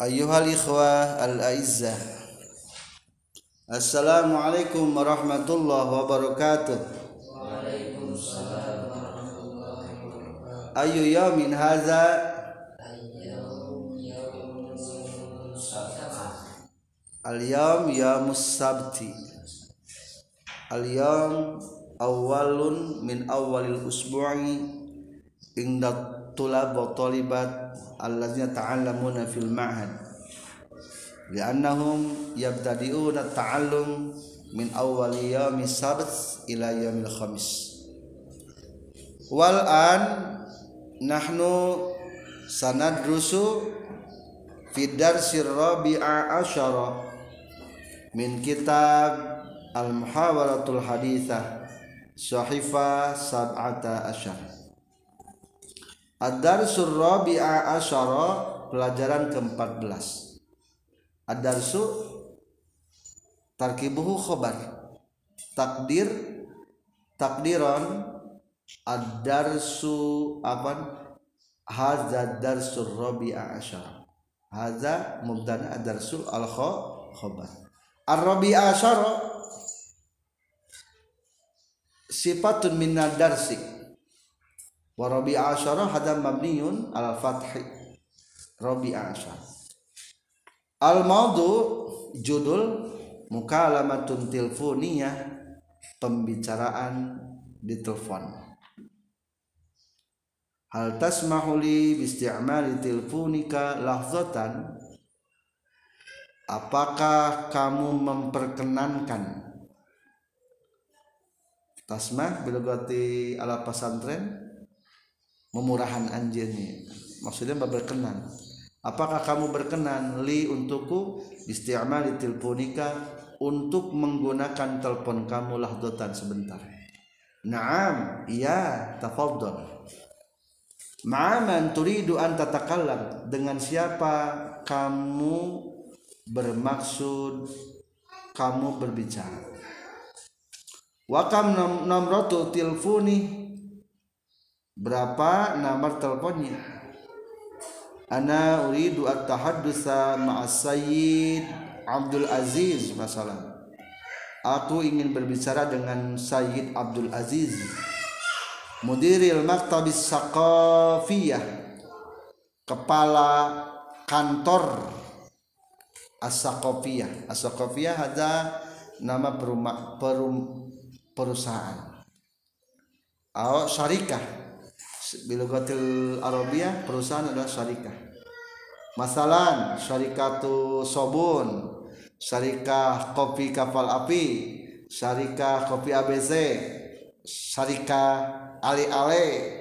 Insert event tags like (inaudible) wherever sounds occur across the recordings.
Ayyuhal ikhwah al-aizzah. Assalamualaikum warahmatullahi wabarakatuh. Ayu yawmin hadha Al-yawm yamus sabti. Al-yawm awalun min awalil usbu'i Inda tulab wa talibat Allazina ta'allamuna fil ma'had. Liannahum yabtadi'una ta'allum min awwali yawmi sabt ila yawmil khamis. Wal an nahnu sanadrusu fi darsi rabi'a asyara min kitab al-muhawaratul hadithah sahifa sab'ata asyara Ad-Darsul Rabi'a Asyara pelajaran ke-14. Ad-Darsu tarkibuhu khobar. Takdir takdiran Ad-Darsu apa? Hadza darsul Rabi'a Asyara. Hadza mubtada ad-darsul al-khobar. Ar-Rabi'a Asyara sifatun min ad-darsi wa rabi asyara hadam mabniun ala fathi. Rabi asyara al maudu judul mukalamatun tilfuniyah pembicaraan di telepon. Hal tasmahu li bisti'mali tilfunika lahzatan apakah kamu memperkenankan? Tasmah bilogati ala pesantren memurahan anjirnya maksudnya berkenan. Apakah kamu berkenan li untukku? Isti'mali teleponika untuk menggunakan telepon kamu lahdotan sebentar. Naam iya tafadhal Ma'aman turidu an tatakallam. Dengan siapa kamu bermaksud kamu berbicara? Wakam namratu tilfuni berapa nomor teleponnya? Ana uridu at-tahaddusa ma'as sayyid Abdul Aziz masalah. Aku ingin berbicara dengan Sayyid Abdul Aziz. Mudiril maktabis saqafiyah kepala kantor as-saqafiyah. As-saqafiyah ada nama perum, perusahaan. Atau syarikah bilogatil Arabia perusahaan adalah syarikah. Masalan syarikatu sobun syarikah kopi kapal api syarikah kopi ABC syarikah ale-ale.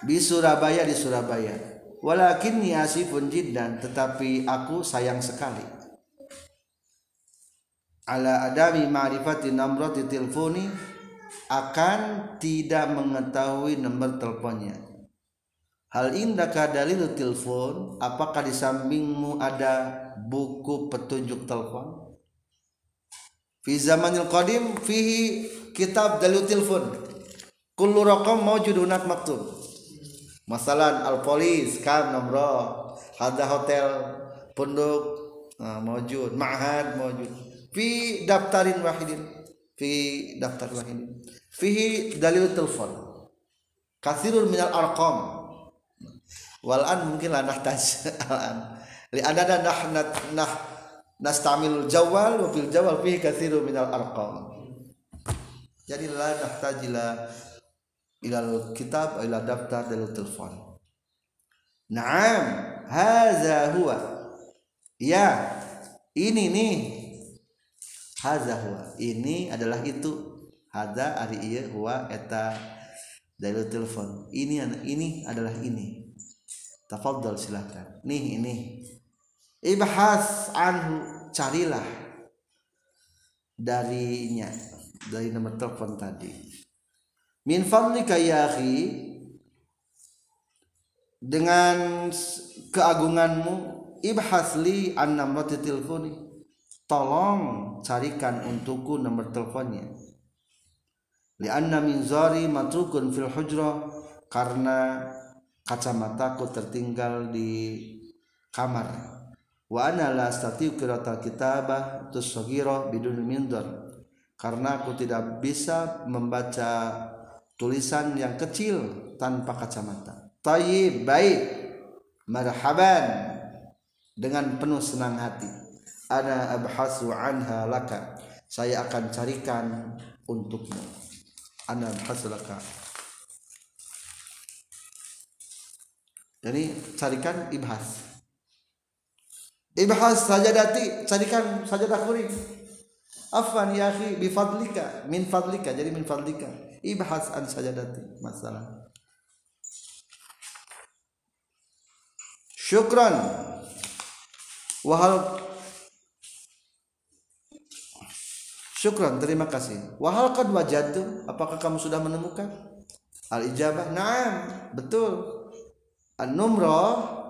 Di Surabaya di Surabaya. Walakin asifun jiddan tetapi aku sayang sekali. Ala adami ma'rifati namrati tilfoni akan tidak mengetahui nomor teleponnya. Hal indaka dalil telepon apakah di sampingmu ada buku petunjuk telepon? Fi zamanil qadim fihi kitab dalil telepon. Kullu raqam mawjudun maktub. Masalan al polis kam nomor hada hotel pondok nah, mawjud ma'had mawjud. Fi daftarin wahidin fi daftar wahidin fihi dalil telepon. Kasirun minal arqam. Wal an mungkin lah nahtaj al (laughs) an li anana nah nah, nah nastamil jawal wa fil jawal fihi kasirun minal arqam. Jadi la nahtajila ilal kitab ila daftar dalil telepon. Naam hadza huwa. Ya ini nih hadza huwa. Ini adalah itu. Hada ari iya huwa eta dalil telepon. Ini ini adalah ini. Tafadhal silahkan nih ini. Ibhas anhu carilah darinya dari nomor telepon tadi. Min fadlika ya dengan keagunganmu ibhas li an namrati telefoni tolong carikan untukku nomor teleponnya. Lianna min zari matrukun fil hujra karena kacamataku tertinggal di kamar. Wa ana la astati'u qira'atal kitabah tusghira bidun mindar karena aku tidak bisa membaca tulisan yang kecil tanpa kacamata. Tayyib baik marhaban dengan penuh senang hati ana abhasu anha laka. Saya akan carikan untukmu. Ana abhasu laka. Jadi carikan ibhas. Ibhas sajadati carikan sajadah kuring afan ya akhi min fadlika jadi min fadlika. Ibhas an sajadati masalah. Syukran. Wahal syukran terima kasih. Wahal qad wajadtum? Apakah kamu sudah menemukan? Al ijabah na'am betul. An-numrah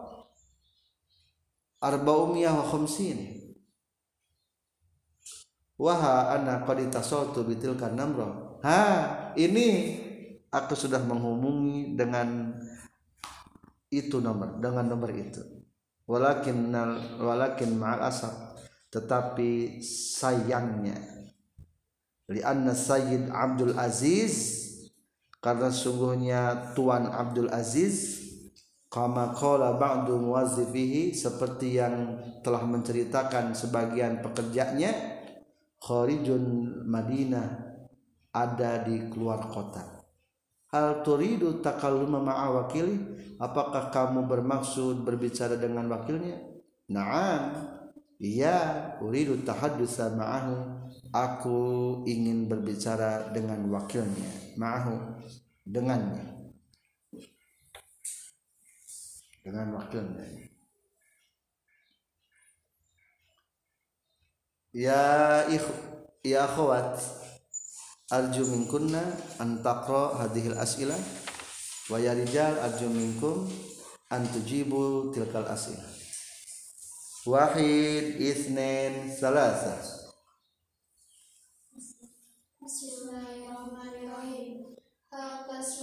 arba'umiyah wa khamsin. Waha ana qad itasaltu bitilka namrah ha ini aku sudah menghubungi dengan itu nomor dengan nomor itu. Walakin walakin ma'al asab tetapi sayangnya li anna sayyid Abdul Aziz karena sungguhnya tuan Abdul Aziz kama qala ba'du muwazzifihi seperti yang telah menceritakan sebagian pekerjanya kharijun Madinah ada di keluar kota. Hal turidu takalluma ma'a wakili apakah kamu bermaksud berbicara dengan wakilnya? Na'am iya uridu tahaddusa ma'ahu aku ingin berbicara dengan wakilnya ma'ahu dengannya. Dengan wakilnya. Ya ikh ya akhwat arju minkunna an taqra hadhil as'ilah wa ya rijal arju minkum an tujibu tilkal as'ilah wahid itsnain salasa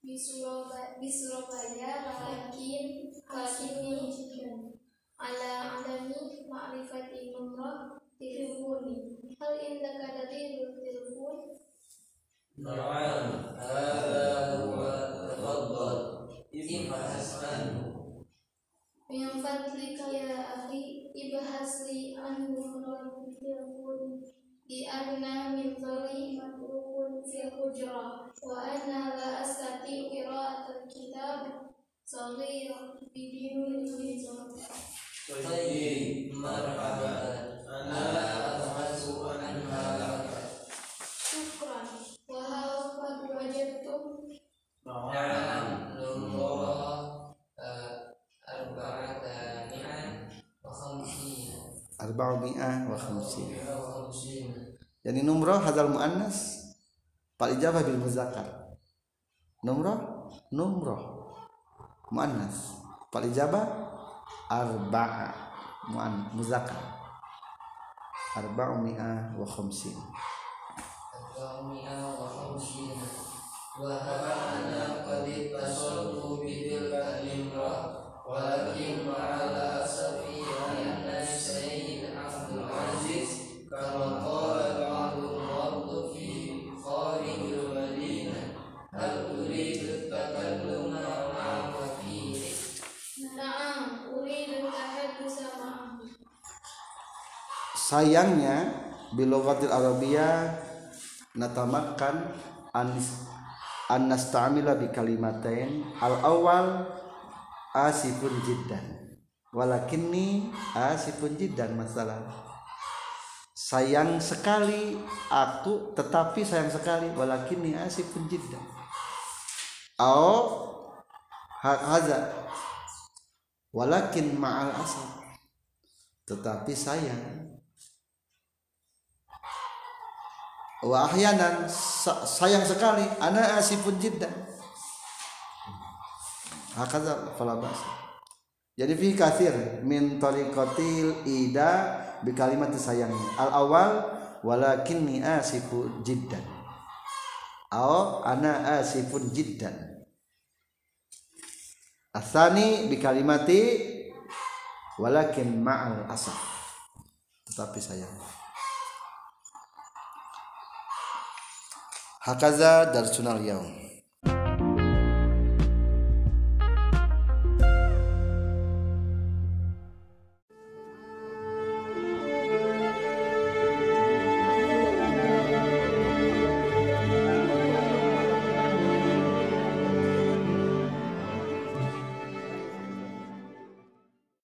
di Surabaya, di Surabaya lakin kasini ala adami ma'rifat ilmullah tilfuni hal indaka di telepon? Na'am hadha huwa tafaddal ini hasman min fadlika ya akhi ibhas anu nomor telepon. telefon di anna min dhari matrukun fi hujra wa anna la astati qira'atul kitab صغير بدون الوزن طيب مرحبا أنا أبحث عنها arba'mi'ah wa khamsin. Jadi numroh hadal mu'annas Pal ijabah bil muzakar Numroh Numroh Mu'annas. Pal ijabah? Arba'a. Mu'an muzakar Arba'u mi'ah wa khumsin Arba'u mi'ah wa khumsin Wa haba'ana qadid basoltu bidil kalimrah Walakin ma'a sayangnya bilughatil arabiyah natamakkan an an nasta'mila bi kalimatain al awal asifun jiddan. Walakinni asifun jiddan masalah. Sayang sekali aku tetapi sayang sekali walakinni asifun jiddan. Au ha- haza. Walakin ma'al asaf tetapi sayang wa ahyanan sa- sayang sekali ana asifun jiddan hakadha fala ba'sa. Jadi fi kathir min tariqatil ida bi kalimat sayang. Al awal walakinni asifu jiddan aw ana asifun jiddan asani bi kalimati walakin ma'al asaf. Tetapi sayang hakaza darsunal yaum